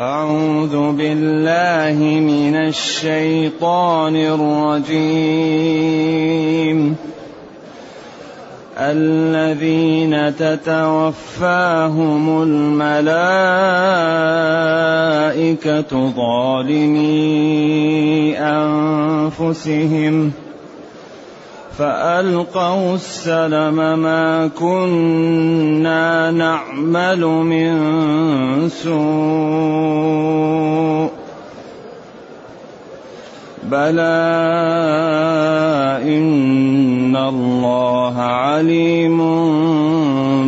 أعوذ بالله من الشيطان الرجيم. الذين تتوفاهم الملائكة ظالمي أنفسهم. فألقوا السلم ما كنا نعمل من سوء بلى إن الله عليم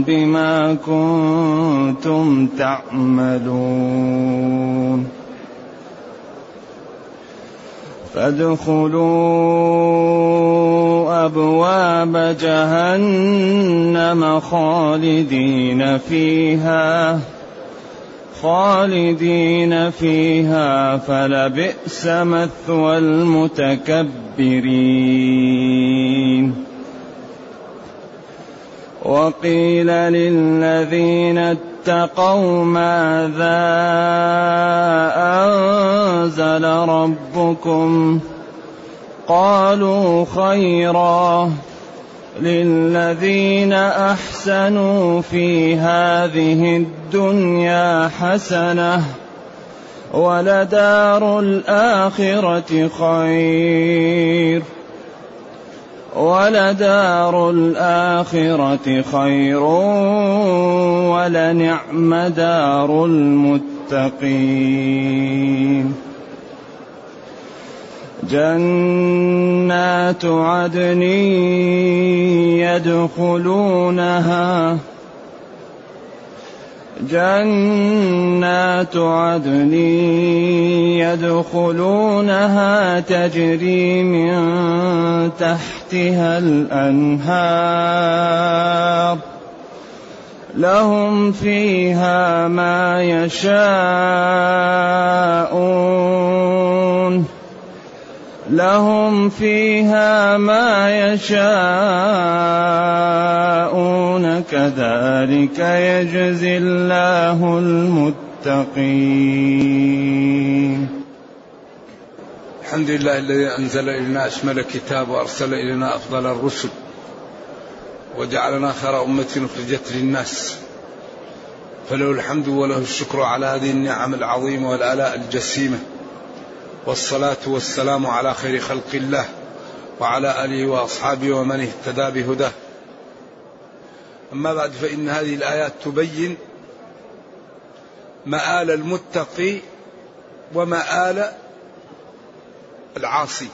بما كنتم تعملون فادخلوا ابواب جهنم خالدين فيها خالدين فيها فلبئس مثوى المتكبرين. وقيل للذين اتقوا ماذا أنزل ربكم؟ قالوا خيرا للذين أحسنوا في هذه الدنيا حسنة ولدار الآخرة خير ولدار الآخرة خير ولنعم دار المتقين جنات عدن يدخلونها. جنات عدن يدخلونها تجري من تحتها الأنهار. لهم فيها ما يشاءون. لهم فيها ما يشاءون كذلك يجزي الله المتقين. الحمد لله الذي أنزل إلينا أشمل كتاب وأرسل إلينا أفضل الرسل وجعلنا خير أمة أخرجت للناس. فله الحمد وله الشكر على هذه النعم العظيمة والآلاء الجسيمة. والصلاة والسلام على خير خلق الله وعلى آله وأصحابه ومن اهتدى بهداه. أما بعد فإن هذه الآيات تبين مآل المتقي ومآل العاصي.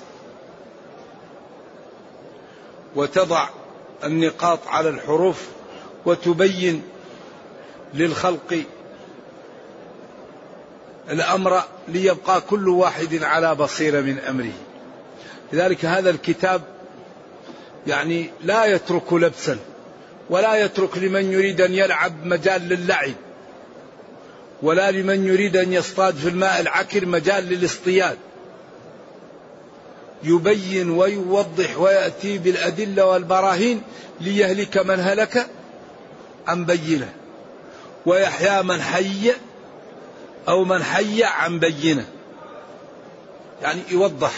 وتضع النقاط على الحروف وتبين للخلق الأمر ليبقى كل واحد على بصيره من أمره. لذلك هذا الكتاب يعني لا يترك لبسا ولا يترك لمن يريد أن يلعب مجال للعب ولا لمن يريد أن يصطاد في الماء العكر مجال للاصطياد. يبين ويوضح ويأتي بالأدلة والبراهين ليهلك من هلك عن بينه ويحيى من حي أو من حي عن بينة. يعني يوضح.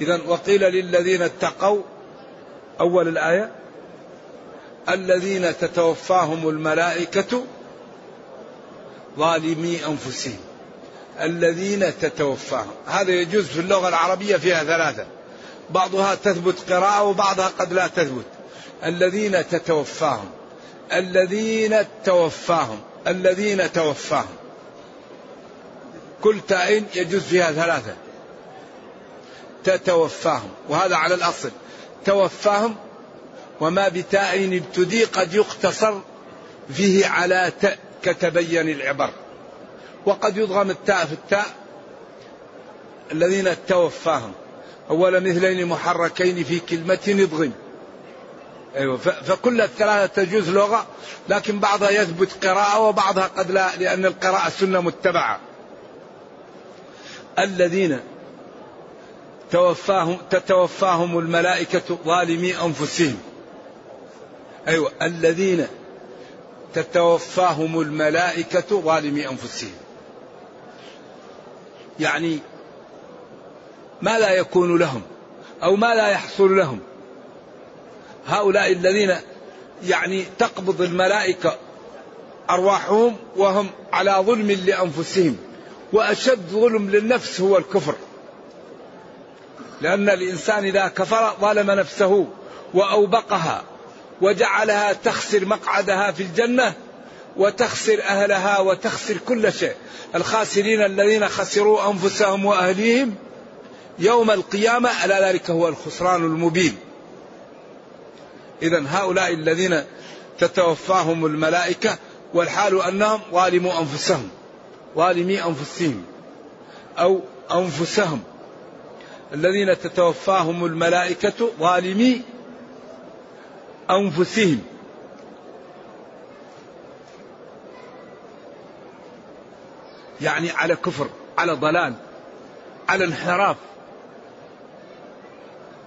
إذا وقيل للذين اتقوا أول الآية الذين تتوفاهم الملائكة ظالمي أنفسهم. الذين تتوفاهم. هذا يجوز في اللغة العربية فيها ثلاثة. بعضها تثبت قراءة وبعضها قد لا تثبت. الذين تتوفاهم. الذين توفاهم. الذين توفاهم. كل تاء يجوز فيها ثلاثة. تتوفاهم وهذا على الأصل. توفاهم وما بتاء ابتدي قد يقتصر فيه على تاء كتبين العبر. وقد يضغم التاء في التاء الذين توفاهم. أول مثلين محركين في كلمة اضغم أيوة فكل الثلاثة تجوز لغة لكن بعضها يثبت قراءة وبعضها قد لا لأن القراءة سنة متبعة. الذين توفاهم تتوفاهم الملائكة ظالمي أنفسهم. أيوة الذين تتوفاهم الملائكة ظالمي أنفسهم. يعني ما لا يكون لهم أو ما لا يحصل لهم. هؤلاء الذين يعني تقبض الملائكة أرواحهم وهم على ظلم لأنفسهم. وأشد ظلم للنفس هو الكفر. لأن الإنسان إذا كفر ظلم نفسه وأوبقها وجعلها تخسر مقعدها في الجنة وتخسر أهلها وتخسر كل شيء. الخاسرين الذين خسروا أنفسهم وأهليهم يوم القيامة ألا ذلك هو الخسران المبين. إذا هؤلاء الذين تتوفاهم الملائكة والحال أنهم ظالموا أنفسهم. ظالمي أنفسهم أو أنفسهم الذين تتوفاهم الملائكة ظالمي أنفسهم. يعني على كفر على ضلال على انحراف.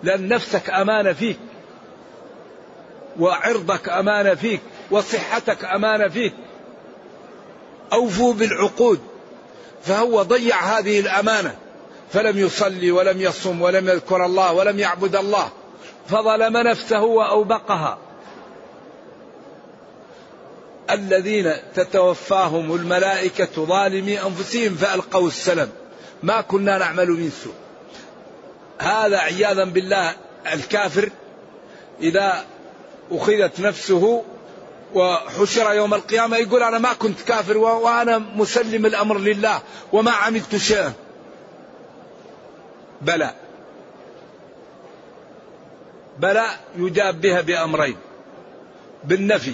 لأن نفسك أمانة فيك وعرضك أمانة فيك وصحتك أمانة فيك أوفوا بالعقود. فهو ضيع هذه الأمانة. فلم يصلي ولم يصم ولم يذكر الله ولم يعبد الله. فظلم نفسه وأوبقها. الذين تتوفاهم الملائكة ظالمي أنفسهم فألقوا السلام ما كنا نعمل من سوء. هذا عياذا بالله الكافر إذا أخذت نفسه وحشر يوم القيامة يقول أنا ما كنت كافر وأنا مسلم الأمر لله وما عملت شيئا بلى. بلى يجاب بها بأمرين. بالنفي.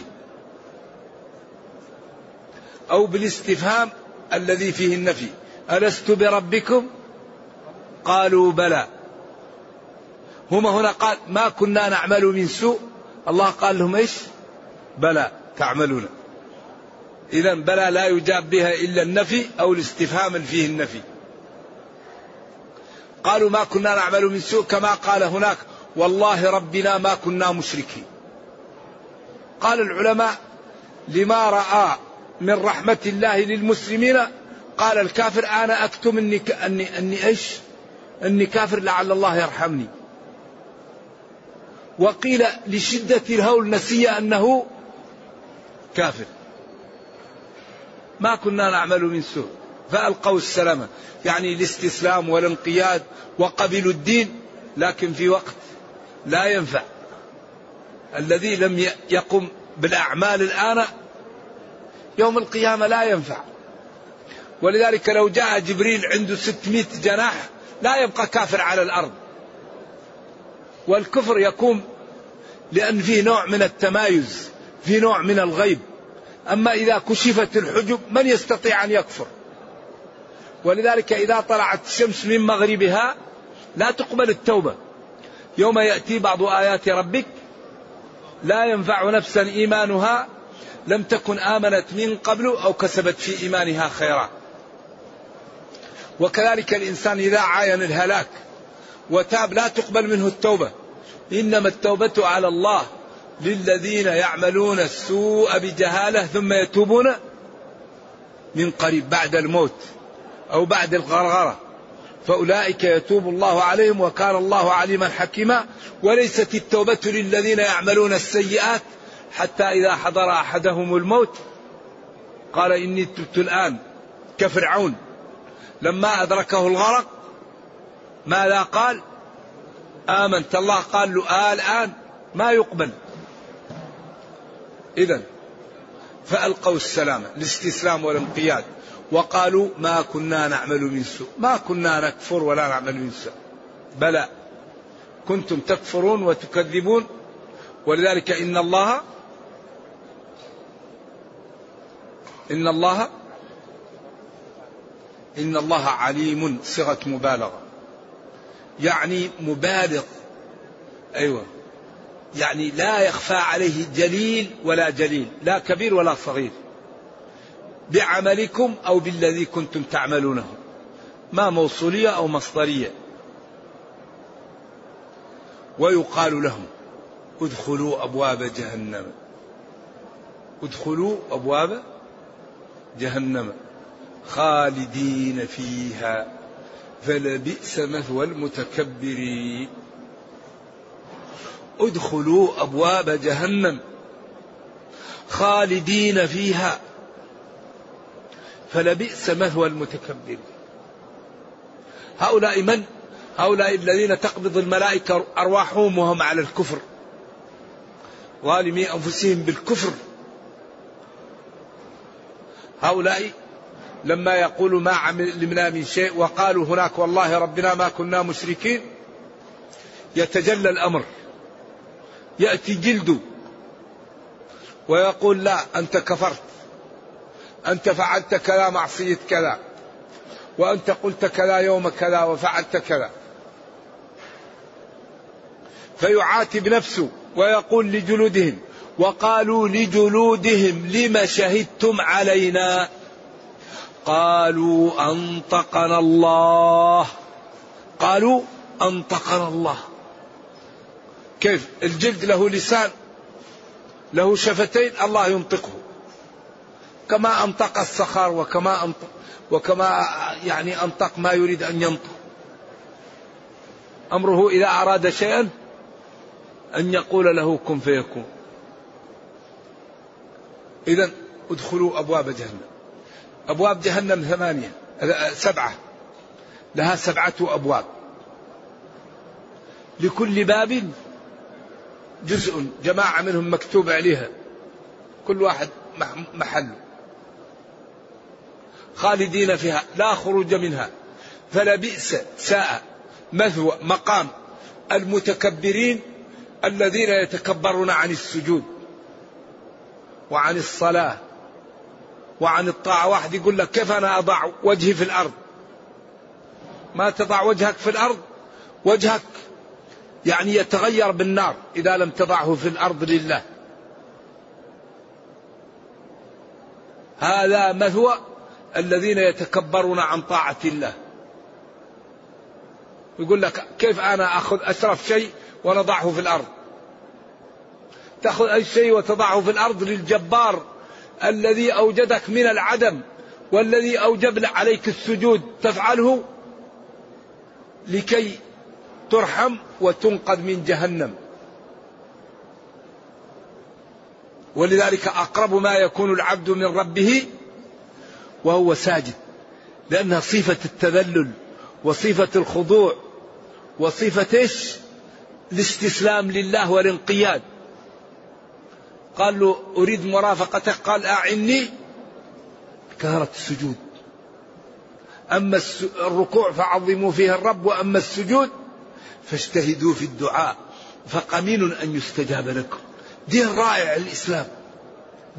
أو بالاستفهام الذي فيه النفي. ألست بربكم؟ قالوا بلى. هم هنا قال ما كنا نعمل من سوء. الله قال لهم إيش؟ بلى تعملون. إذا بلى لا يجاب بها إلا النفي أو الاستفهام فيه النفي. قالوا ما كنا نعمل من سوء كما قال هناك والله ربنا ما كنا مشركين. قال العلماء لما رأى من رحمة الله للمسلمين قال الكافر أنا أكتم أني, أني, أني إيش؟ أني كافر لعل الله يرحمني. وقيل لشدة الهول نسي أنه كافر. ما كنا نعمل من سوء. فألقوا السلامة يعني الاستسلام والانقياد وقبلوا الدين لكن في وقت لا ينفع. الذي لم يقم بالأعمال الآن يوم القيامة لا ينفع. ولذلك لو جاء جبريل عنده 600 جناح لا يبقى كافر على الأرض. والكفر يكون لأن فيه نوع من التمايز. في نوع من الغيب. أما إذا كشفت الحجب من يستطيع أن يكفر؟ ولذلك إذا طلعت الشمس من مغربها لا تقبل التوبة. يوم يأتي بعض آيات ربك لا ينفع نفسا إيمانها لم تكن آمنت من قبل أو كسبت في إيمانها خيرا. وكذلك الإنسان إذا عاين الهلاك وتاب لا تقبل منه التوبة. إنما التوبة على الله. للذين يعملون السوء بجهالة ثم يتوبون من قريب بعد الموت أو بعد الغرغرة. فأولئك يتوب الله عليهم وكان الله عليما حكيما. وليست التوبة للذين يعملون السيئات حتى إذا حضر أحدهم الموت قال إني تبت الآن كفرعون. لما أدركه الغرق ماذا قال؟ آمنت. الله قال له آه الآن ما يقبل. إذا فألقوا السلامة الاستسلام والانقياد وقالوا ما كنا نعمل من سوء ما كنا نكفر ولا نعمل من سوء. بلى كنتم تكفرون وتكذبون ولذلك إن الله إن الله إن الله عليم صيغة مبالغة. يعني مبالغ. أيوة. يعني لا يخفى عليه جليل ولا جليل لا كبير ولا صغير. بعملكم أو بالذي كنتم تعملونه. ما موصولية أو مصدرية. ويقال لهم ادخلوا أبواب جهنم. ادخلوا أبواب جهنم خالدين فيها. فلبئس مثوى المتكبرين. ادخلوا أبواب جهنم خالدين فيها فلبئس مثوى المتكبرين. هؤلاء من؟ هؤلاء الذين تقبض الملائكة أرواحهم وهم على الكفر. ظالمي أنفسهم بالكفر. هؤلاء لما يقول ما عملنا من شيء وقالوا هناك والله ربنا ما كنا مشركين يتجلى الأمر. يأتي جلده ويقول لا أنت كفرت. أنت فعلت كذا معصية كذا. وأنت قلت كذا يوم كذا وفعلت كذا. فيعاتب نفسه ويقول لجلودهم وقالوا لجلودهم لم شهدتم علينا؟ قالوا أنطقنا الله. قالوا أنطقنا الله. كيف؟ الجلد له لسان له شفتين الله ينطقه. كما أنطق الصخر وكما انطق وكما يعني أنطق ما يريد أن ينطق. أمره إذا أراد شيئا أن يقول له كن فيكون. اذا ادخلوا أبواب جهنم. أبواب جهنم ثمانية سبعة. لها سبعة أبواب. لكل باب جزء جماعة منهم مكتوب عليها. كل واحد محل. خالدين فيها لا خروج منها. فلبئس ساء مثوى مقام المتكبرين الذين يتكبرون عن السجود وعن الصلاة وعن الطاعة. واحد يقول لك كيف أنا أضع وجهي في الأرض؟ ما تضع وجهك في الأرض؟ وجهك يعني يتغير بالنار إذا لم تضعه في الأرض لله. هذا مثوى الذين يتكبرون عن طاعة الله. يقول لك كيف أنا أخذ أشرف شيء ونضعه في الأرض؟ تأخذ أي شيء وتضعه في الأرض للجبار الذي أوجدك من العدم والذي أوجب عليك السجود تفعله؟ لكي ترحم وتنقذ من جهنم. ولذلك أقرب ما يكون العبد من ربه وهو ساجد لأنها صفة التذلل وصفة الخضوع وصفة إيش؟ الاستسلام لله والانقياد. قال له أريد مرافقتك؟ قال أعني كثرة السجود. أما الركوع فعظموا فيه الرب وأما السجود فاجتهدوا في الدعاء فقمين أن يستجاب لكم. دين رائع الإسلام.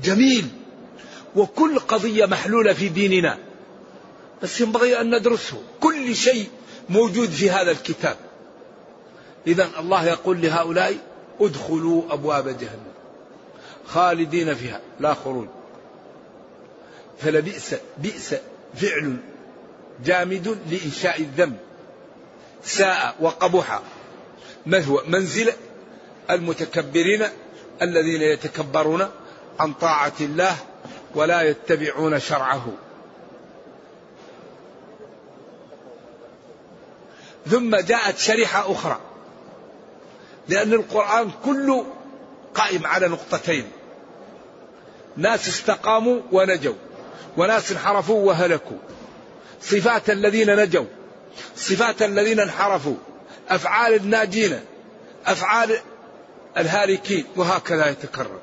جميل. وكل قضية محلولة في ديننا. بس ينبغي أن ندرسه. كل شيء موجود في هذا الكتاب. إذا الله يقول لهؤلاء ادخلوا أبواب جهنم. خالدين فيها. لا خروج. فلبئس بئس فعل جامد لإنشاء الذنب. ساء وقبح. مثوى منزل المتكبرين الذين يتكبرون عن طاعة الله ولا يتبعون شرعه. ثم جاءت شريحة أخرى. لأن القرآن كله قائم على نقطتين. ناس استقاموا ونجوا وناس انحرفوا وهلكوا. صفات الذين نجوا. صفات الذين انحرفوا أفعال الناجين أفعال الهالكين وهكذا يتكرر.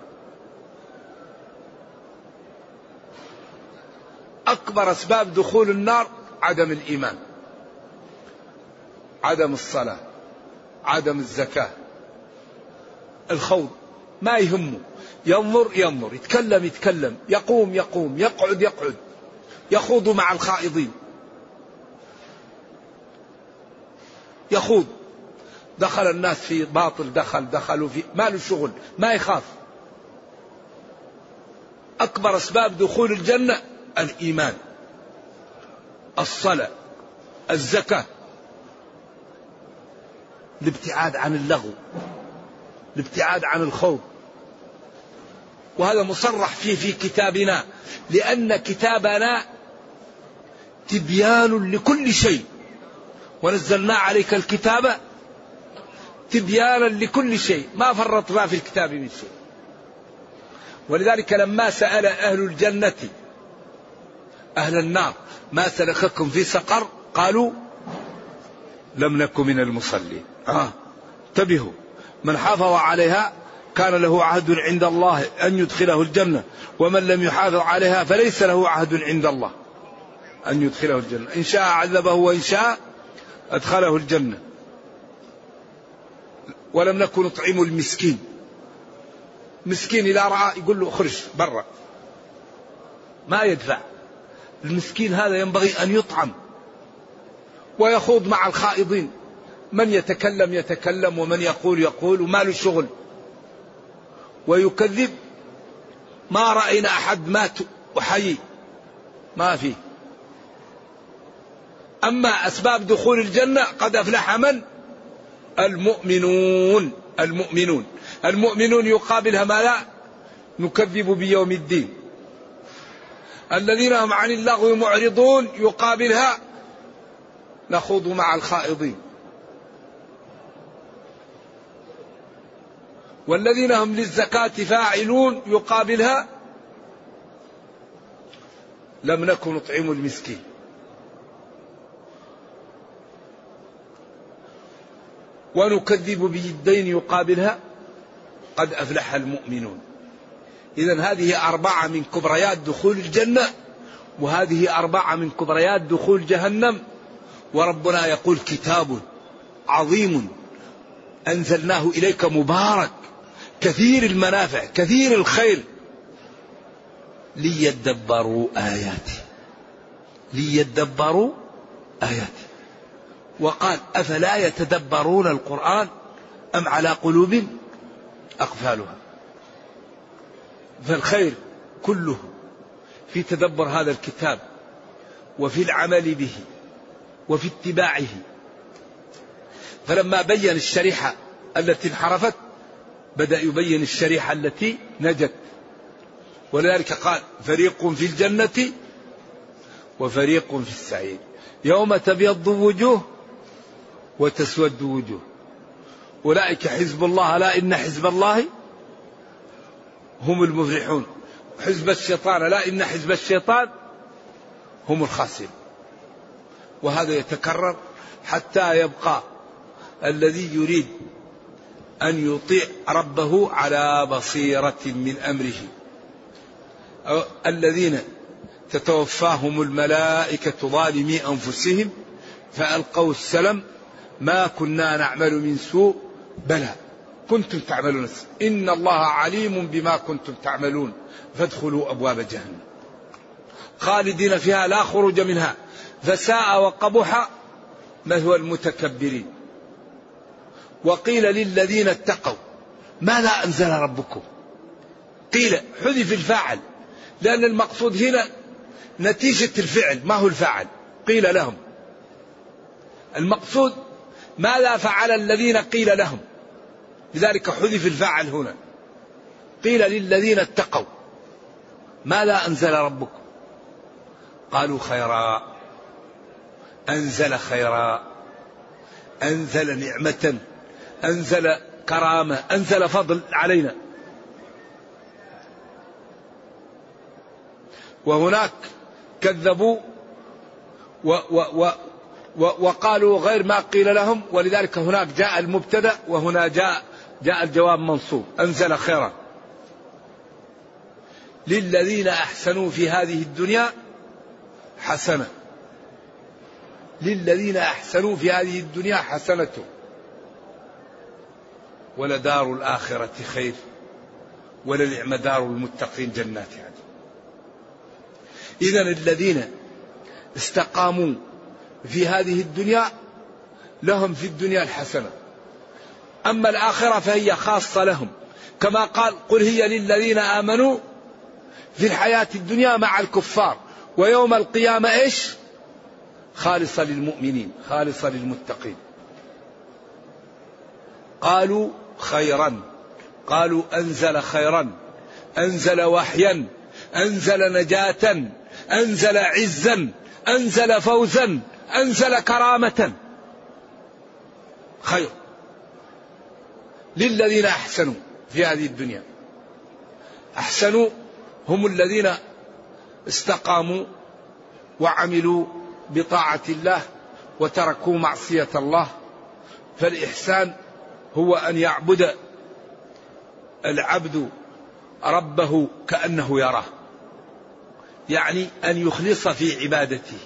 أكبر أسباب دخول النار عدم الإيمان عدم الصلاة عدم الزكاة الخوض ما يهمه ينظر ينظر يتكلم يتكلم يقوم يقوم يقعد يقعد يخوض مع الخائضين. يخوض. دخل الناس في باطل دخل دخلوا في ما له شغل ما يخاف. أكبر أسباب دخول الجنة الإيمان الصلاة الزكاة الابتعاد عن اللغو الابتعاد عن الخوض وهذا مصرح فيه في كتابنا لأن كتابنا تبيان لكل شيء. ونزلنا عليك الكتاب تبيانا لكل شيء. ما فرطنا في الكتاب من شيء. ولذلك لما سأل أهل الجنة أهل النار ما سلككم في سقر؟ قالوا لم نكن من المصلين. آه. انتبهوا. من حافظ عليها كان له عهد عند الله أن يدخله الجنة. ومن لم يحافظ عليها فليس له عهد عند الله أن يدخله الجنة. إن شاء عذبه وإن شاء أدخله الجنة. ولم نكن نطعم المسكين. مسكين إذا رأى يقول له اخرج برا. ما يدفع. المسكين هذا ينبغي أن يطعم. ويخوض مع الخائضين. من يتكلم يتكلم ومن يقول يقول وما له شغل. ويكذب. ما رأينا أحد مات وحي. ما في أما أسباب دخول الجنة قد أفلح من؟ المؤمنون المؤمنون. المؤمنون يقابلها ما لا نكذب بيوم الدين. الذين هم عن اللغو معرضون يقابلها. نخوض مع الخائضين. والذين هم للزكاة فاعلون يقابلها. لم نكن نطعم المسكين. ونكذب بالدين يقابلها؟ قد أفلح المؤمنون. إذا هذه أربعة من كبريات دخول الجنة وهذه أربعة من كبريات دخول جهنم. وربنا يقول كتاب عظيم أنزلناه إليك مبارك. كثير المنافع كثير الخير. ليدبروا آياته. ليدبروا آياته. وقال أفلا يتدبرون القرآن أم على قلوب أقفالها؟ فالخير كله في تدبر هذا الكتاب وفي العمل به وفي اتباعه. فلما بين الشريحة التي انحرفت بدأ يبين الشريحة التي نجت. ولذلك قال فريق في الجنة وفريق في السعير. يوم تبيض وجوه وتسود وجوه. أولئك حزب الله لا إن حزب الله هم المفلحون. حزب الشيطان لا إن حزب الشيطان هم الخاسرون. وهذا يتكرر حتى يبقى الذي يريد أن يطيع ربه على بصيرة من أمره. الذين تتوفاهم الملائكة ظالمي أنفسهم فألقوا السلم ما كنا نعمل من سوء بلى كنتم تعملون إن الله عليم بما كنتم تعملون. فادخلوا أبواب جهنم. خالدين فيها لا خروج منها. فساء وقبح مثوى المتكبرين. وقيل للذين اتقوا ماذا أنزل ربكم؟ قيل حذف الفاعل. لأن المقصود هنا نتيجة الفعل ما هو الفاعل؟ قيل لهم. المقصود ماذا فعل الذين قيل لهم؟ لذلك حذف الفاعل هنا. قيل للذين اتقوا. ماذا أنزل ربكم؟ قالوا خيرا. أنزل خيرا. أنزل نعمة. أنزل كرامة. أنزل فضل علينا. وهناك كذبوا و و و وقالوا غير ما قيل لهم ولذلك هناك جاء المبتدأ وهنا جاء جاء الجواب منصوب. أنزل خيرا. للذين أحسنوا في هذه الدنيا حسنة. للذين أحسنوا في هذه الدنيا حسنة. ولدار الآخرة خير. ولنعم دار المتقين جنات عدن. اذا الذين استقاموا في هذه الدنيا لهم في الدنيا الحسنة. أما الآخرة فهي خاصة لهم. كما قال قل هي للذين آمنوا في الحياة الدنيا مع الكفار. ويوم القيامة إيش؟ خالصة للمؤمنين خالصة للمتقين. قالوا خيرا. قالوا أنزل خيرا. أنزل وحيا. أنزل نجاة. أنزل عزا. أنزل فوزا. أنزل كرامة. خير. للذين أحسنوا في هذه الدنيا. أحسنوا هم الذين استقاموا وعملوا بطاعة الله وتركوا معصية الله. فالإحسان هو أن يعبد العبد ربه كأنه يراه. يعني أن يخلص في عبادته.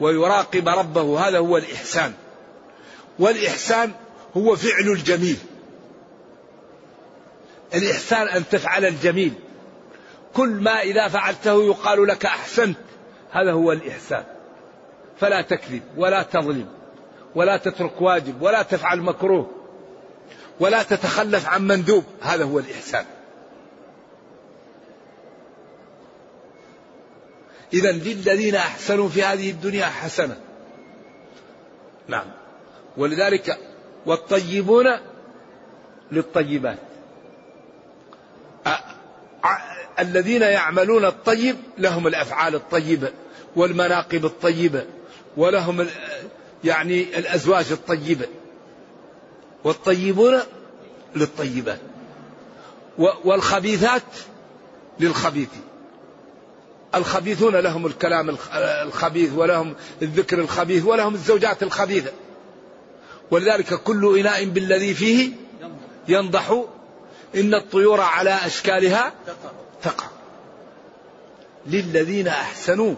ويراقب ربه هذا هو الإحسان. والإحسان هو فعل الجميل. الإحسان أن تفعل الجميل. كل ما إذا فعلته يقال لك أحسنت هذا هو الإحسان. فلا تكذب ولا تظلم ولا تترك واجب ولا تفعل مكروه ولا تتخلف عن مندوب هذا هو الإحسان. إذا للذين أحسنوا في هذه الدنيا حسنة. نعم. ولذلك والطيبون للطيبات. الذين يعملون الطيب لهم الأفعال الطيبه والمناقب الطيبه ولهم يعني الأزواج الطيبه والطيبون للطيبات. والخبيثات للخبيث. الخبيثون لهم الكلام الخبيث ولهم الذكر الخبيث ولهم الزوجات الخبيثه ولذلك كل إناء بالذي فيه ينضح. إن الطيور على أشكالها تقع. للذين أحسنوا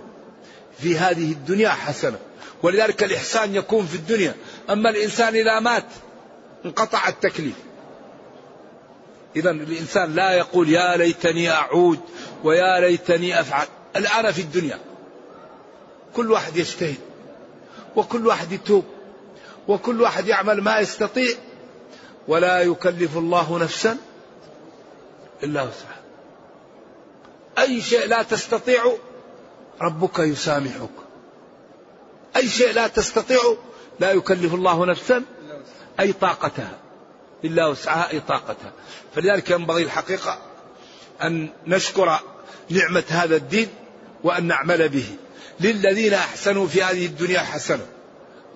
في هذه الدنيا حسنة. ولذلك الإحسان يكون في الدنيا. أما الإنسان إذا مات انقطع التكليف. اذا الإنسان لا يقول يا ليتني أعود ويا ليتني أفعل. الآن في الدنيا. كل واحد يجتهد وكل واحد يتوب وكل واحد يعمل ما يستطيع. ولا يكلف الله نفسا إلا وسعها. أي شيء لا تستطيع ربك يسامحك. أي شيء لا تستطيع لا يكلف الله نفسا أي طاقتها. إلا وسعها أي طاقتها. فلذلك ينبغي الحقيقة أن نشكر نعمة هذا الدين وأن نعمل به. للذين أحسنوا في هذه الدنيا حسنة.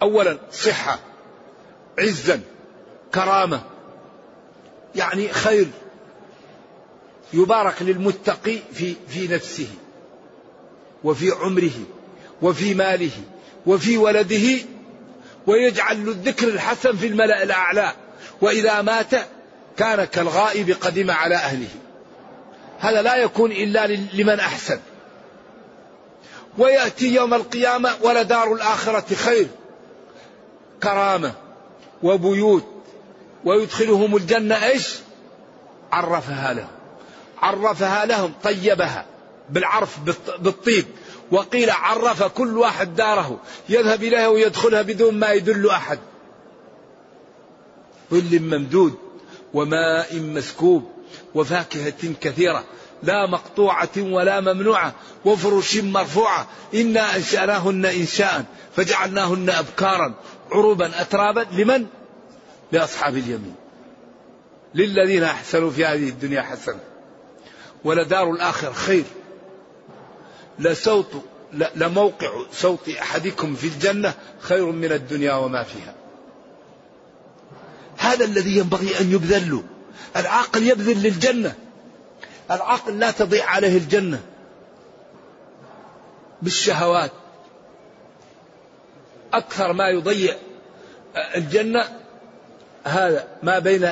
أولا صحة عزا كرامة. يعني خير يبارك للمتقي في في نفسه وفي عمره وفي ماله وفي ولده ويجعل له الذكر الحسن في الملأ الأعلى. وإذا مات كان كالغائب قدم على أهله. هذا لا يكون إلا لمن أحسن. ويأتي يوم القيامة ولدار الآخرة خير. كرامة وبيوت ويدخلهم الجنة إيش؟ عرفها لهم. عرفها لهم طيبها بالعرف بالطيب. وقيل عرف كل واحد داره. يذهب إليها ويدخلها بدون ما يدل أحد. ظل ممدود وماء مسكوب وفاكهة كثيرة. لا مقطوعة ولا ممنوعة. وفرش مرفوعة. إنا أنشأناهن إنشاء. فجعلناهن أبكارا. عروبا أترابا. لمن؟ لأصحاب اليمين. للذين أحسنوا في هذه الدنيا حسنة. ولدار الآخر خير. لصوت لموقع صوت أحدكم في الجنة خير من الدنيا وما فيها. هذا الذي ينبغي أن يبذل له العاقل يبذل للجنة. العاقل لا تضيع عليه الجنة بالشهوات. أكثر ما يضيع الجنة هذا ما بين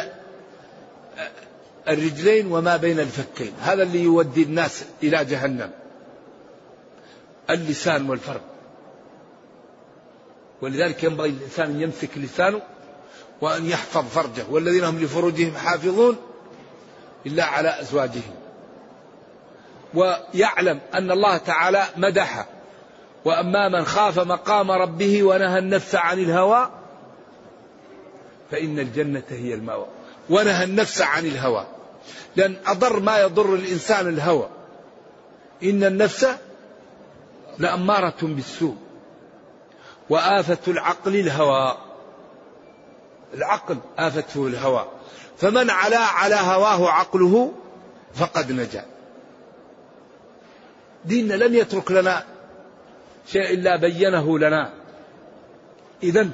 الرجلين وما بين الفكين. هذا اللي يودي الناس إلى جهنم. اللسان والفرد ولذلك ينبغي الإنسان أن يمسك لسانه وأن يحفظ فرجه. والذين هم لفروجهم حافظون إلا على أزواجهم. ويعلم أن الله تعالى مدح وأما من خاف مقام ربه ونهى النفس عن الهوى فإن الجنة هي المأوى. ونهى النفس عن الهوى. لأن أضر ما يضر الإنسان الهوى. إن النفس لأمارة بالسوء. وآفة العقل الهوى. العقل آفته الهوى. فمن علا على هواه عقله فقد نجا. ديننا لم يترك لنا شيء إلا بينه لنا. إذا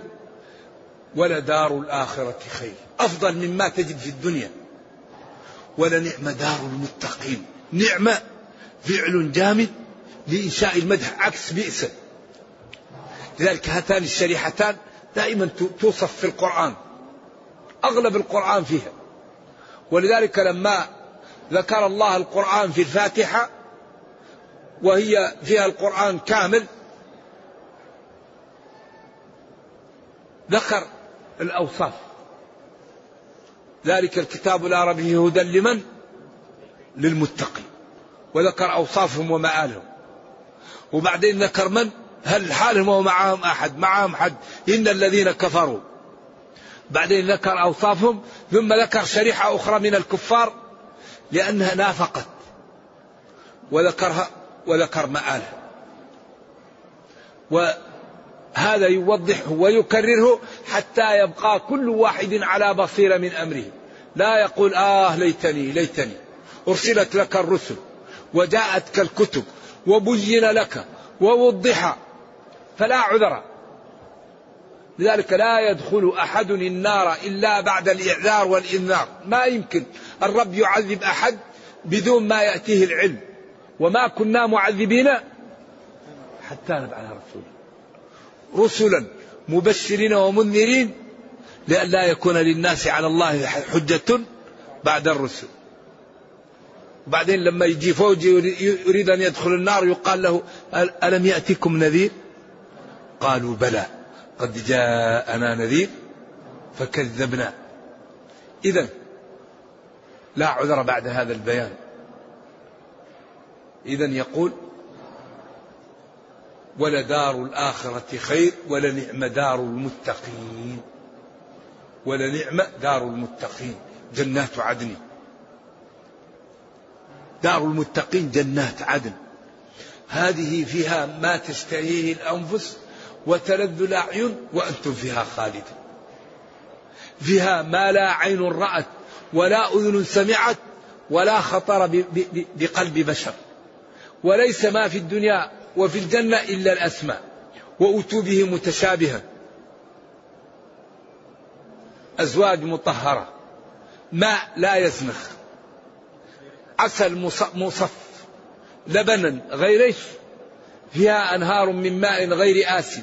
ولدار الآخرة خير. أفضل مما تجد في الدنيا. ولنعم دار المتقين. نعمة فعل جامد لإنشاء المدح عكس بئس. لذلك هاتان الشريحتان دائما توصف في القرآن. أغلب القرآن فيها. ولذلك لما ذكر الله القرآن في الفاتحة وهي فيها القرآن كامل. ذكر الأوصاف. ذلك الكتاب لا ريب فيه هدى لمن؟ للمتقين. وذكر أوصافهم ومآلهم. وبعدين ذكر من؟ هل حالهم ومعهم أحد؟ معهم حد إن الذين كفروا. بعدين ذكر أوصافهم ثم ذكر شريحة أخرى من الكفار لأنها نافقت. وذكرها وذكر مآلها وهذا يوضحه ويكرره حتى يبقى كل واحد على بصيرة من أمره. لا يقول آه ليتني ليتني. أرسلت لك الرسل وجاءتك الكتب وبين لك ووضح فلا عذر. لذلك لا يدخل أحد النار إلا بعد الإعذار والإنذار. ما يمكن الرب يعذب أحد بدون ما يأتيه العلم. وما كنا معذبين حتى نبعث رسولا. رسلا مبشرين ومنذرين لئلا يكون للناس على الله حجة بعد الرسل. بعدين لما يجي فوج يريد أن يدخل النار يقال له ألم يأتكم نذير؟ قالوا بلى قد جاءنا نذير فكذبنا. إذا لا عذر بعد هذا البيان. إذا يقول ولدار الآخرة خير ولنعم دار المتقين. ولنعم دار المتقين. جنات عدن. دار المتقين جنات عدن. هذه فيها ما تشتهيه الأنفس وتلذ الأعين وأنتم فيها خالدون فيها ما لا عين رأت ولا أذن سمعت ولا خطر بقلب بشر. وليس ما في الدنيا وفي الجنة إلا الأسماء وأتوا به متشابها. أزواج مطهرة ماء لا يزنخ عسل مصف لبنا غير فيها أنهار من ماء غير آسن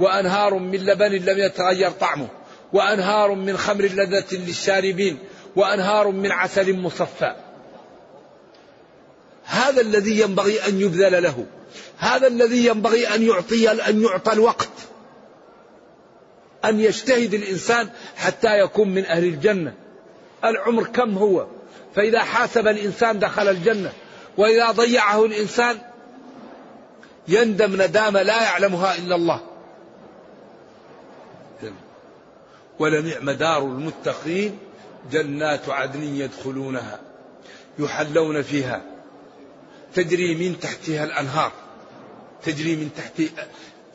وأنهار من لبن لم يتغير طعمه وأنهار من خمر لذة للشاربين وأنهار من عسل مصفى. هذا الذي ينبغي أن يبذل له. هذا الذي ينبغي أن يعطي أن يعطى الوقت. أن يجتهد الإنسان حتى يكون من أهل الجنة. العمر كم هو؟ فإذا حاسب الإنسان دخل الجنة وإذا ضيعه الإنسان يندم ندامة لا يعلمها إلا الله. ولنعم دار المتقين جنات عدن يدخلونها يحلون فيها. تجري من تحتها الأنهار. تجري من تحت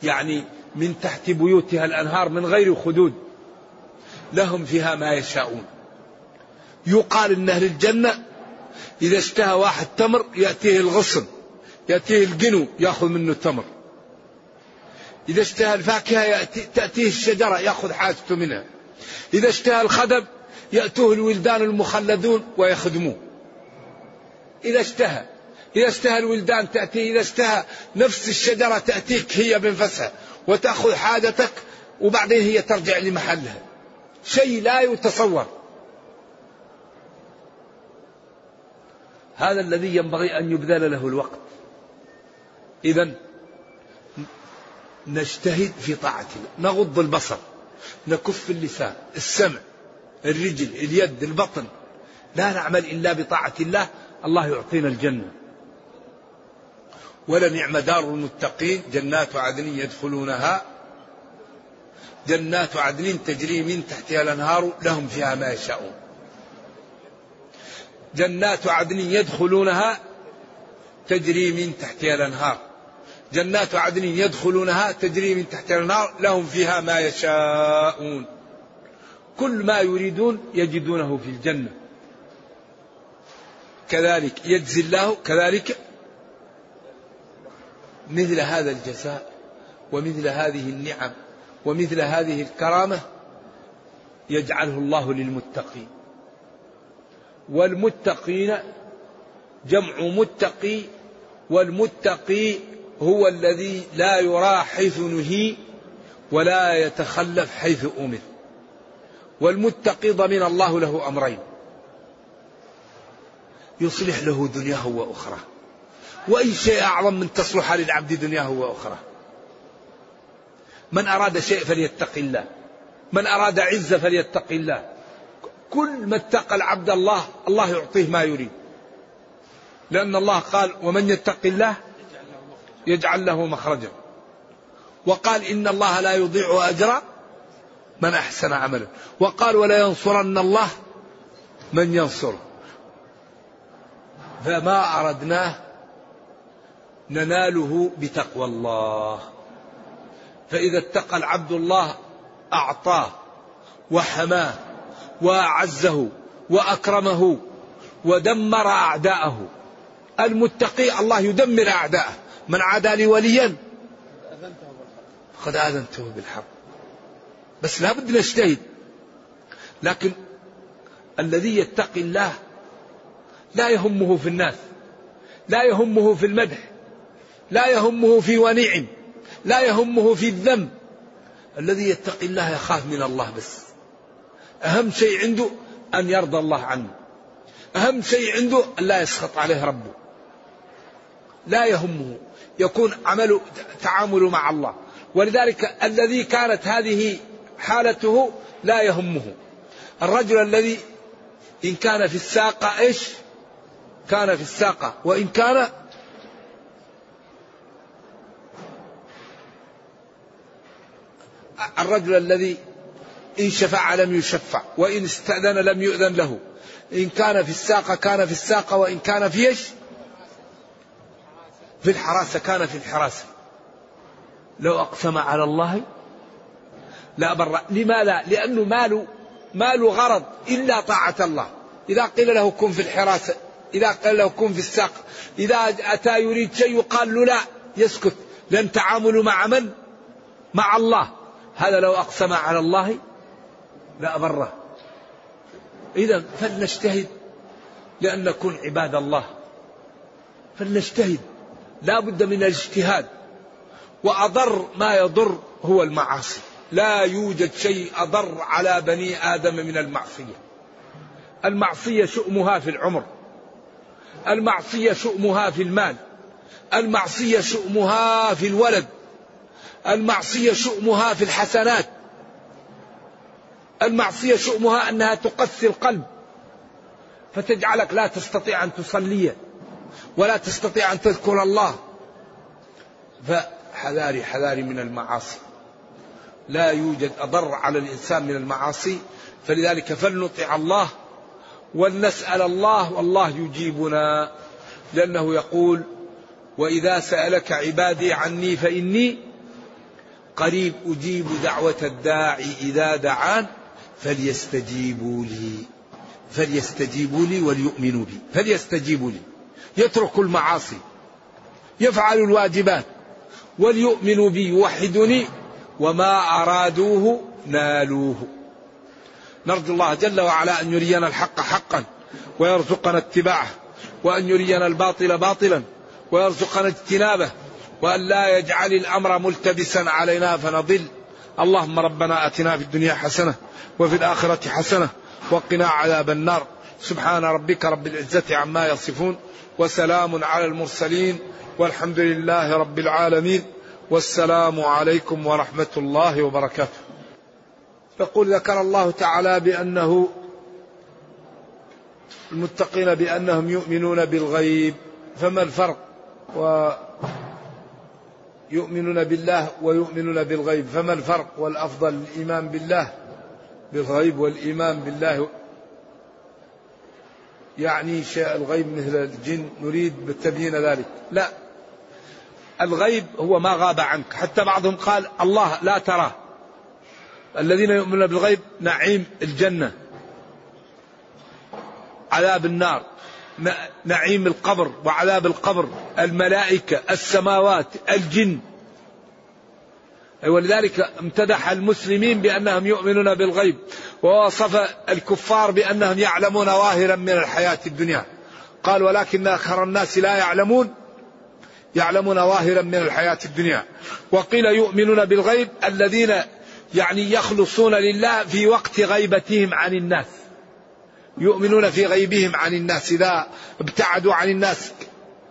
يعني من تحت بيوتها الأنهار من غير خدود. لهم فيها ما يشاءون. يقال إن أهل الجنة إذا اشتهى واحد تمر يأتيه الغصن يأتيه القنو يأخذ منه التمر. إذا اشتهى الفاكهة يأتي تأتيه الشجرة يأخذ حاجته منها. إذا اشتهى الخدم يأتوه الولدان المخلدون ويخدموه. إذا اشتهى إذا اشتهى الولدان تأتيه إذا اشتهى نفس الشجرة تأتيك هي بنفسها وتأخذ حاجتك وبعدين هي ترجع لمحلها. شيء لا يتصور. هذا الذي ينبغي أن يبذل له الوقت. إذا نجتهد في طاعة الله نغض البصر نكف اللسان السمع الرجل اليد البطن. لا نعمل إلا بطاعة الله. الله يعطينا الجنة. ولنعم دار المتقين. جنات عدن يدخلونها. جنات عدن تجري من تحتها الأنهار لهم فيها ما يشاءون. جنات عدن يدخلونها تجري من تحتها الأنهار. جنات عدن يدخلونها تجري من تحتها الأنهار لهم فيها ما يشاءون. كل ما يريدون يجدونه في الجنة. كذلك يجزي الله كذلك مثل هذا الجزاء ومثل هذه النعم ومثل هذه الكرامة يجعله الله للمتقين. والمتقين جمع متقي والمتقي هو الذي لا يرى حيث نهي ولا يتخلف حيث أمر. والمتقي ضمن الله له أمرين يصلح له دنياه وأخرى وأي شيء أعظم من تصلح للعبد دنياه وأخرى من أراد شيء فليتق الله. من أراد عزة فليتق الله. كل ما اتقى العبد الله الله يعطيه ما يريد. لأن الله قال ومن يتق الله يجعل له مخرجا وقال إن الله لا يضيع أجر من أحسن عملا وقال ولا ينصرن الله من ينصره فما أردناه نناله بتقوى الله. فإذا اتقى العبد الله أعطاه وحماه وأعزه وأكرمه ودمر أعداءه. المتقي الله يدمر أعداءه. من عادى لي وليا قد آذنته بالحق. بس لا بد نجتهد لكن الذي يتقي الله لا يهمه في الناس لا يهمه في المدح لا يهمه في ونيع لا يهمه في الذنب الذي يتقي الله يخاف من الله بس. أهم شيء عنده أن يرضى الله عنه. أهم شيء عنده أن لا يسخط عليه ربه. لا يهمه. يكون عمله تعامله مع الله. ولذلك الذي كانت هذه حالته لا يهمه. الرجل الذي إن كان في الساقة إيش؟ كان في الساقة. وإن كان الرجل الذي إن شفع لم يشفع وإن استأذن لم يؤذن له. إن كان في الساقة كان في الساقة وإن كان في إيش؟ في الحراسة كان في الحراسة. لو أقسم على الله لا بر لماذا؟ لأنه ماله ماله غرض إلا طاعة الله. إذا قيل له كن في الحراسة إذا قيل له كن في الساق إذا أتى يريد شيء يقال له لا يسكت. لأن تعامله مع من؟ مع الله. هذا لو أقسم على الله لا بره إذا فلنجتهد لأن نكون عباد الله. فلنجتهد. لا بد من الاجتهاد. وأضر ما يضر هو المعاصي. لا يوجد شيء أضر على بني آدم من المعصية. المعصية شؤمها في العمر. المعصية شؤمها في المال. المعصية شؤمها في الولد. المعصية شؤمها في الحسنات. المعصية شؤمها أنها تقسي القلب. فتجعلك لا تستطيع أن تصلي ولا تستطيع أن تذكر الله. فحذاري حذاري من المعاصي. لا يوجد أضر على الإنسان من المعاصي. فلذلك فلنطع الله ولنسأل الله والله يجيبنا. لأنه يقول وإذا سألك عبادي عني فإني قريب أجيب دعوة الداعي إذا دعان فليستجيبوا لي. فليستجيبوا لي وليؤمنوا بي. فليستجيبوا لي. يتركوا المعاصي. يفعلوا الواجبات. وليؤمنوا بي. يوحدني وما أرادوه نالوه. نرجو الله جل وعلا أن يرينا الحق حقا ويرزقنا اتباعه وأن يرينا الباطل باطلا ويرزقنا اجتنابه وأن لا يجعل الأمر ملتبسا علينا فنضل. اللهم ربنا أتنا في الدنيا حسنة وفي الآخرة حسنة وقنا عذاب النار. سبحان ربك رب العزة عما يصفون وسلام على المرسلين والحمد لله رب العالمين. والسلام عليكم ورحمة الله وبركاته. يقول ذكر الله تعالى بأنه المتقين بأنهم يؤمنون بالغيب. فما الفرق؟ و يؤمنون بالله ويؤمنون بالغيب. فما الفرق والأفضل؟ الإيمان بالله بالغيب والإيمان بالله. يعني شيء الغيب مثل الجن نريد بالتبيين ذلك. لا. الغيب هو ما غاب عنك. حتى بعضهم قال الله لا تراه. الذين يؤمنون بالغيب نعيم الجنة. عذاب النار. نعيم القبر وعذاب القبر الملائكة السماوات الجن. ولذلك امتدح المسلمين بأنهم يؤمنون بالغيب ووصف الكفار بأنهم يعلمون ظاهرا من الحياة الدنيا. قال ولكن أكثر الناس لا يعلمون يعلمون ظاهرا من الحياة الدنيا. وقيل يؤمنون بالغيب الذين يعني يخلصون لله في وقت غيبتهم عن الناس. يؤمنون في غيبهم عن الناس إذا ابتعدوا عن الناس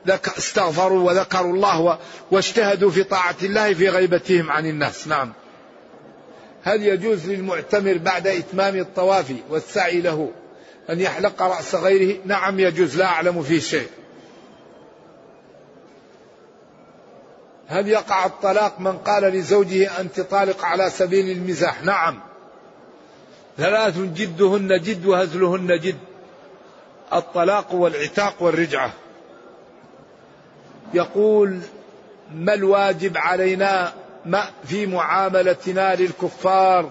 استغفروا وذكروا الله واجتهدوا في طاعة الله في غيبتهم عن الناس. نعم. هل يجوز للمعتمر بعد إتمام الطواف والسعي له أن يحلق رأس غيره؟ نعم يجوز لا أعلم فيه شيء. هل يقع الطلاق من قال لزوجه أنت طالق على سبيل المزاح؟ نعم. ثلاث جدهن جد وهزلهن جد. الطلاق والعتاق والرجعة. يقول ما الواجب علينا ما في معاملتنا للكفار؟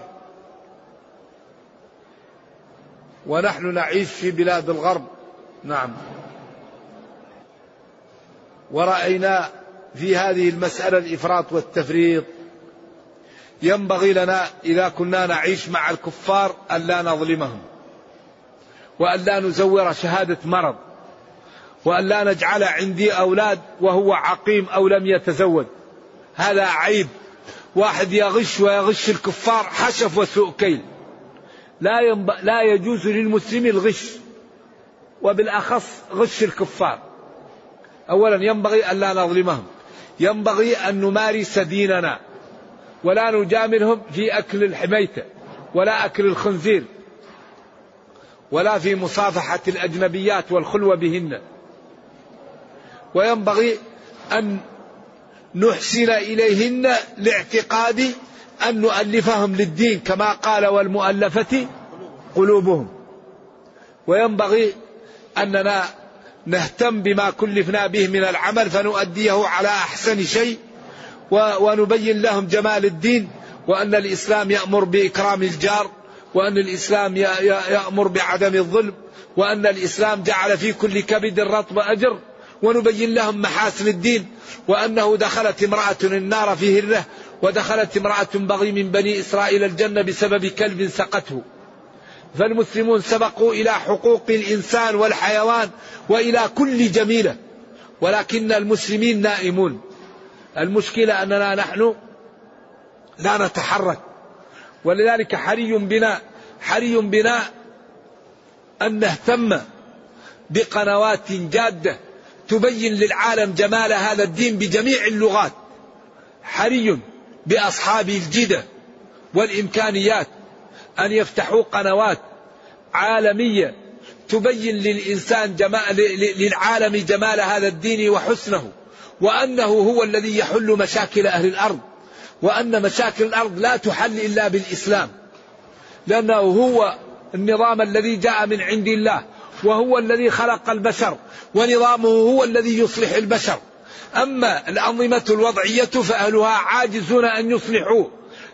ونحن نعيش في بلاد الغرب. نعم. ورأينا في هذه المسألة الإفراط والتفريط. ينبغي لنا إذا كنا نعيش مع الكفار ألا نظلمهم وألا نزور شهادة مرض وألا نجعل عندي أولاد وهو عقيم أو لم يتزوج. هذا عيب. واحد يغش ويغش الكفار حشف وسوء كيل. لا, ينب... لا يجوز للمسلم الغش وبالأخص غش الكفار. أولا ينبغي ألا نظلمهم. ينبغي أن نمارس ديننا. ولا نجاملهم في أكل الحميتة ولا أكل الخنزير ولا في مصافحة الأجنبيات والخلوة بهن. وينبغي أن نحسن إليهن لاعتقاد أن نؤلفهم للدين كما قال والمؤلفة قلوبهم. وينبغي أننا نهتم بما كلفنا به من العمل فنؤديه على أحسن شيء ونبين لهم جمال الدين وأن الإسلام يأمر بإكرام الجار وأن الإسلام يأمر بعدم الظلم وأن الإسلام جعل في كل كبد رطب أجر. ونبين لهم محاسن الدين وأنه دخلت امرأة النار في هرة ودخلت امرأة بغي من بني إسرائيل الجنة بسبب كلب سقته. فالمسلمون سبقوا إلى حقوق الإنسان والحيوان وإلى كل جميلة ولكن المسلمين نائمون. المشكلة أننا نحن لا نتحرك. ولذلك حري بنا حري بنا أن نهتم بقنوات جادة تبين للعالم جمال هذا الدين بجميع اللغات. حري بأصحاب الجدة والإمكانيات أن يفتحوا قنوات عالمية تبين للإنسان جمال للعالم جمال هذا الدين وحسنه. وأنه هو الذي يحل مشاكل أهل الأرض وأن مشاكل الأرض لا تحل إلا بالإسلام. لأنه هو النظام الذي جاء من عند الله وهو الذي خلق البشر ونظامه هو الذي يصلح البشر. أما الأنظمة الوضعية فأهلها عاجزون أن يصلحوا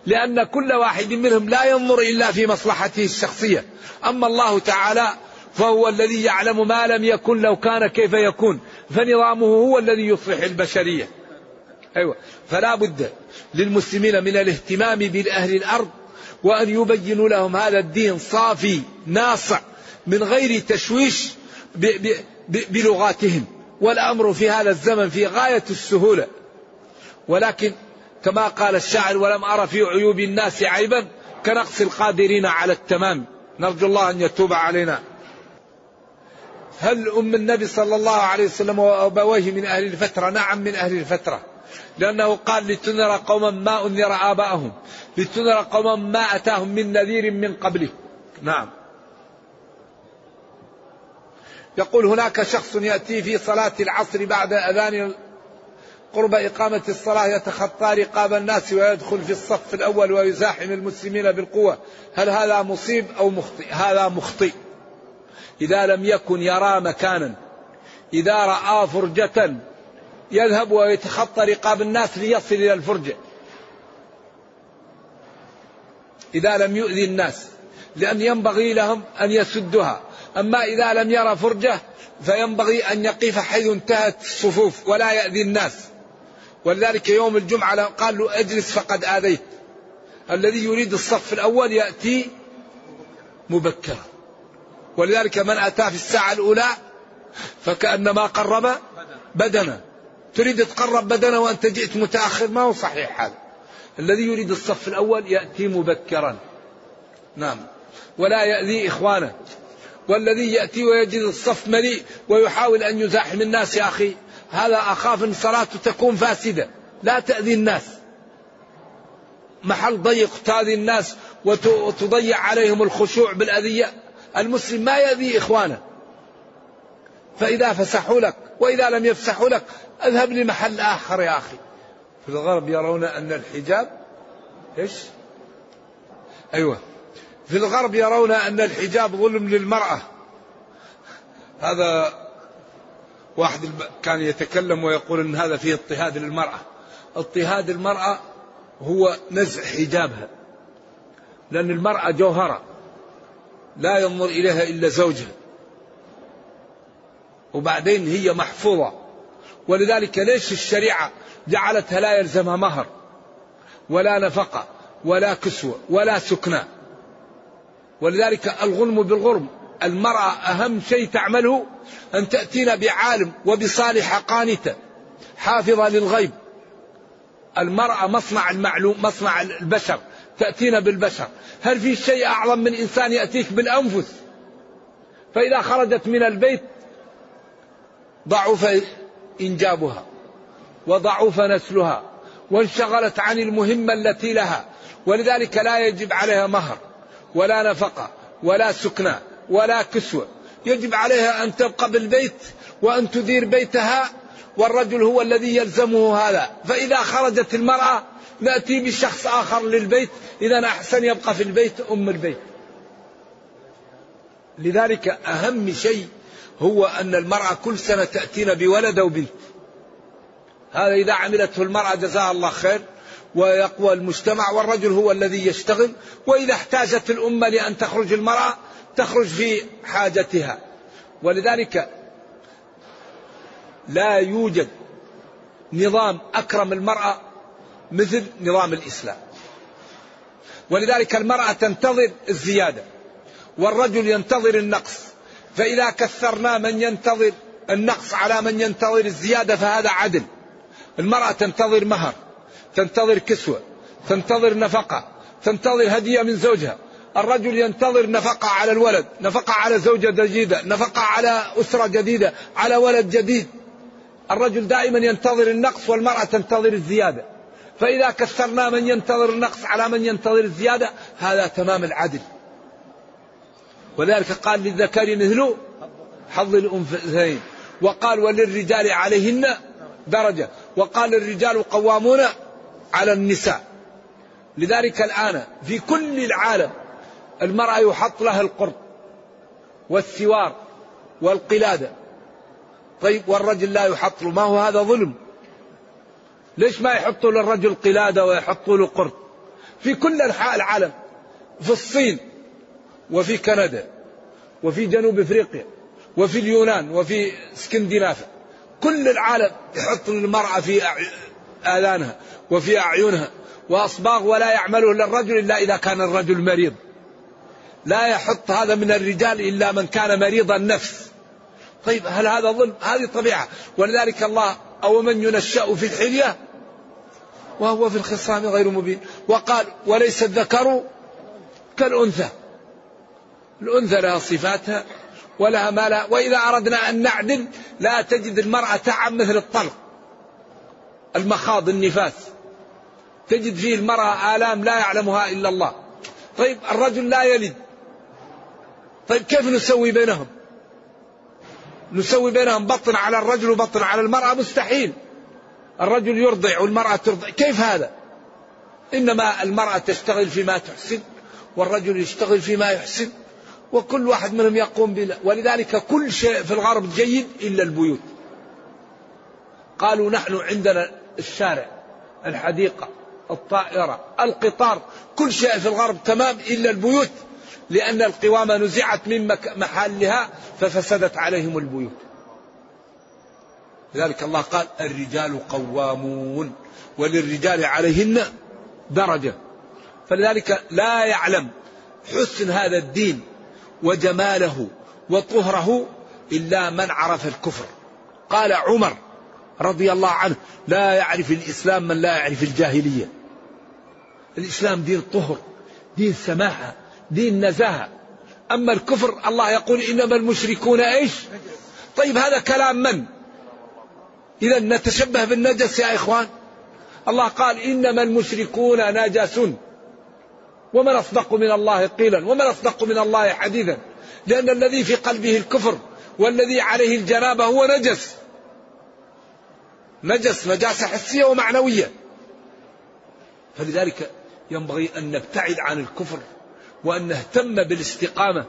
لأن كل واحد منهم لا ينظر إلا في مصلحته الشخصية. أما الله تعالى فهو الذي يعلم ما لم يكن لو كان كيف يكون. فنظامه هو الذي يصلح البشرية. أيوة. فلا بد للمسلمين من الاهتمام بالأهل الأرض وأن يبينوا لهم هذا الدين صافي ناصع من غير تشويش بلغاتهم. والأمر في هذا الزمن في غاية السهولة. ولكن كما قال الشاعر ولم أرى في عيوب الناس عيبا كنقص القادرين على التمام. نرجو الله أن يتوب علينا. هل أم النبي صلى الله عليه وسلم وأبويه من أهل الفترة؟ نعم من أهل الفترة. لأنه قال لتنذر قوما ما أنذر آباءهم لتنذر قوما ما أتاهم من نذير من قبله نعم. يقول هناك شخص يأتي في صلاة العصر بعد أذان قرب إقامة الصلاة يتخطى رقاب الناس ويدخل في الصف الأول ويزاحم المسلمين بالقوة. هل هذا مصيب أو مخطئ؟ هذا مخطئ. إذا لم يكن يرى مكانا إذا رأى فرجة يذهب ويتخطى رقاب الناس ليصل إلى الفرجة. إذا لم يؤذي الناس لأن ينبغي لهم أن يسدها أما إذا لم يرى فرجة فينبغي أن يقف حيث انتهت الصفوف ولا يأذي الناس. ولذلك يوم الجمعة قال له اجلس فقد آذيت. الذي يريد الصف الأول يأتي مبكرا. ولذلك من أتى في الساعة الأولى فكأنما قرب بدنا تريد تقرب بدنا وأنت جئت متأخر؟ ما هو صحيح هذا. الذي يريد الصف الأول يأتي مبكرا. نعم. ولا يأذي إخوانه. والذي يأتي ويجد الصف مليء ويحاول أن يزاحم الناس يا أخي هذا أخاف أن صلاته تكون فاسدة. لا تأذي الناس. محل ضيق تأذي الناس وتضيع عليهم الخشوع بالأذية. المسلم ما يأذي إخوانه. فإذا فسحوا لك وإذا لم يفسحوا لك أذهب لمحل آخر يا أخي. في الغرب يرون أن الحجاب إيش؟ أيوة. في الغرب يرون أن الحجاب ظلم للمرأة. هذا واحد كان يتكلم ويقول أن هذا فيه اضطهاد للمرأة. اضطهاد المرأة هو نزع حجابها. لأن المرأة جوهرة. لا ينظر إليها إلا زوجها. وبعدين هي محفوظة. ولذلك ليش الشريعة جعلتها لا يلزمها مهر؟ ولا نفقة ولا كسوة ولا سكنى ولذلك الغنم بالغرم المرأة أهم شيء تعمله أن تأتينا بعالم وبصالحة قانتة حافظة للغيب. المرأة مصنع المعلوم مصنع البشر. تأتينا بالبشر. هل في شيء أعظم من إنسان يأتيك بالأنفس؟ فإذا خرجت من البيت ضعف إنجابها وضعف نسلها وانشغلت عن المهمة التي لها ولذلك لا يجب عليها مهر ولا نفقة ولا سكنى ولا كسوة. يجب عليها أن تبقى بالبيت وأن تدير بيتها والرجل هو الذي يلزمه هذا. فإذا خرجت المرأة نأتي بشخص آخر للبيت إذا أحسن يبقى في البيت أم البيت. لذلك أهم شيء هو أن المرأة كل سنة تأتينا بولد أو بنت هذا إذا عملته المرأة جزاها الله خير ويقوى المجتمع والرجل هو الذي يشتغل وإذا احتاجت الأمة لأن تخرج المرأة تخرج في حاجتها. ولذلك لا يوجد نظام أكرم المرأة مثل نظام الإسلام. ولذلك المرأة تنتظر الزيادة والرجل ينتظر النقص. فإذا كثرنا من ينتظر النقص على من ينتظر الزيادة فهذا عدل. المرأة تنتظر مهر تنتظر كسوة تنتظر نفقة تنتظر هدية من زوجها. الرجل ينتظر نفقة على الولد نفقة على زوجة جديدة نفقة على أسرة جديدة على ولد جديد. الرجل دائما ينتظر النقص والمرأة تنتظر الزيادة. فإذا كثرنا من ينتظر النقص على من ينتظر الزيادة هذا تمام العدل. ولذلك قال للذكر مثل حظ الأنثيين. وقال وللرجال عليهن درجة. وقال الرجال قوامون على النساء. لذلك الآن في كل العالم المرأة يحط لها القرط والسوار والقلادة. طيب والرجل لا يحط له ما هو هذا ظلم؟ ليش ما يحطوا للرجل قلادة ويحطوا له قرط في كل أنحاء العالم في الصين وفي كندا وفي جنوب إفريقيا وفي اليونان وفي اسكندنافيا. كل العالم يحط للمرأة في آذانها وفي أعينها وأصباغ ولا يعمله إلا الرجل إلا إذا كان الرجل مريض. لا يحط هذا من الرجال إلا من كان مريض النفس. طيب هل هذا ظلم؟ هذه طبيعة. ولذلك الله أو من ينشأ في الحلية؟ وهو في الخصام غير مبين. وقال وليس الذكر كالأنثى. الأنثى لها صفاتها ولها ما لا. وإذا أردنا أن نعدل لا تجد المرأة تعب مثل الطلق. المخاض النفاس. تجد فيه المرأة آلام لا يعلمها إلا الله. طيب الرجل لا يلد. طيب كيف نسوي بينهم؟ نسوي بينهم بطن على الرجل وبطن على المرأة؟ مستحيل. الرجل يرضع والمرأة ترضع. كيف هذا؟ إنما المرأة تشتغل فيما تحسن والرجل يشتغل فيما يحسن وكل واحد منهم يقوم بلا. ولذلك كل شيء في الغرب جيد إلا البيوت. قالوا نحن عندنا الشارع الحديقة الطائرة القطار كل شيء في الغرب تمام إلا البيوت. لأن القوامة نزعت من محلها ففسدت عليهم البيوت. لذلك الله قال الرجال قوامون وللرجال عليهن درجة. فلذلك لا يعلم حسن هذا الدين وجماله وطهره إلا من عرف الكفر. قال عمر رضي الله عنه لا يعرف الإسلام من لا يعرف الجاهلية. الإسلام دين طهر دين سماحة دين نزاهة. أما الكفر الله يقول إنما المشركون إيش؟ طيب هذا كلام من؟ إذا نتشبه بالنجس يا إخوان. الله قال إنما المشركون نجس ومن أصدق من الله قيلا ومن أصدق من الله حديثا. لأن الذي في قلبه الكفر والذي عليه الجنابة هو نجس. نجس نجاسة حسية ومعنوية. فلذلك ينبغي أن نبتعد عن الكفر وأن نهتم بالاستقامة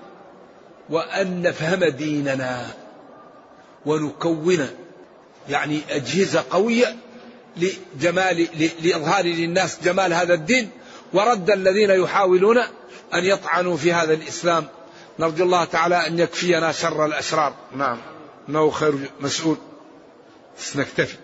وأن نفهم ديننا ونكون يعني أجهزة قوية لجمال لإظهار للناس جمال هذا الدين ورد الذين يحاولون أن يطعنوا في هذا الإسلام. نرجو الله تعالى أن يكفينا شر الأشرار. نعم. إنه خير مسؤول. نكتفي.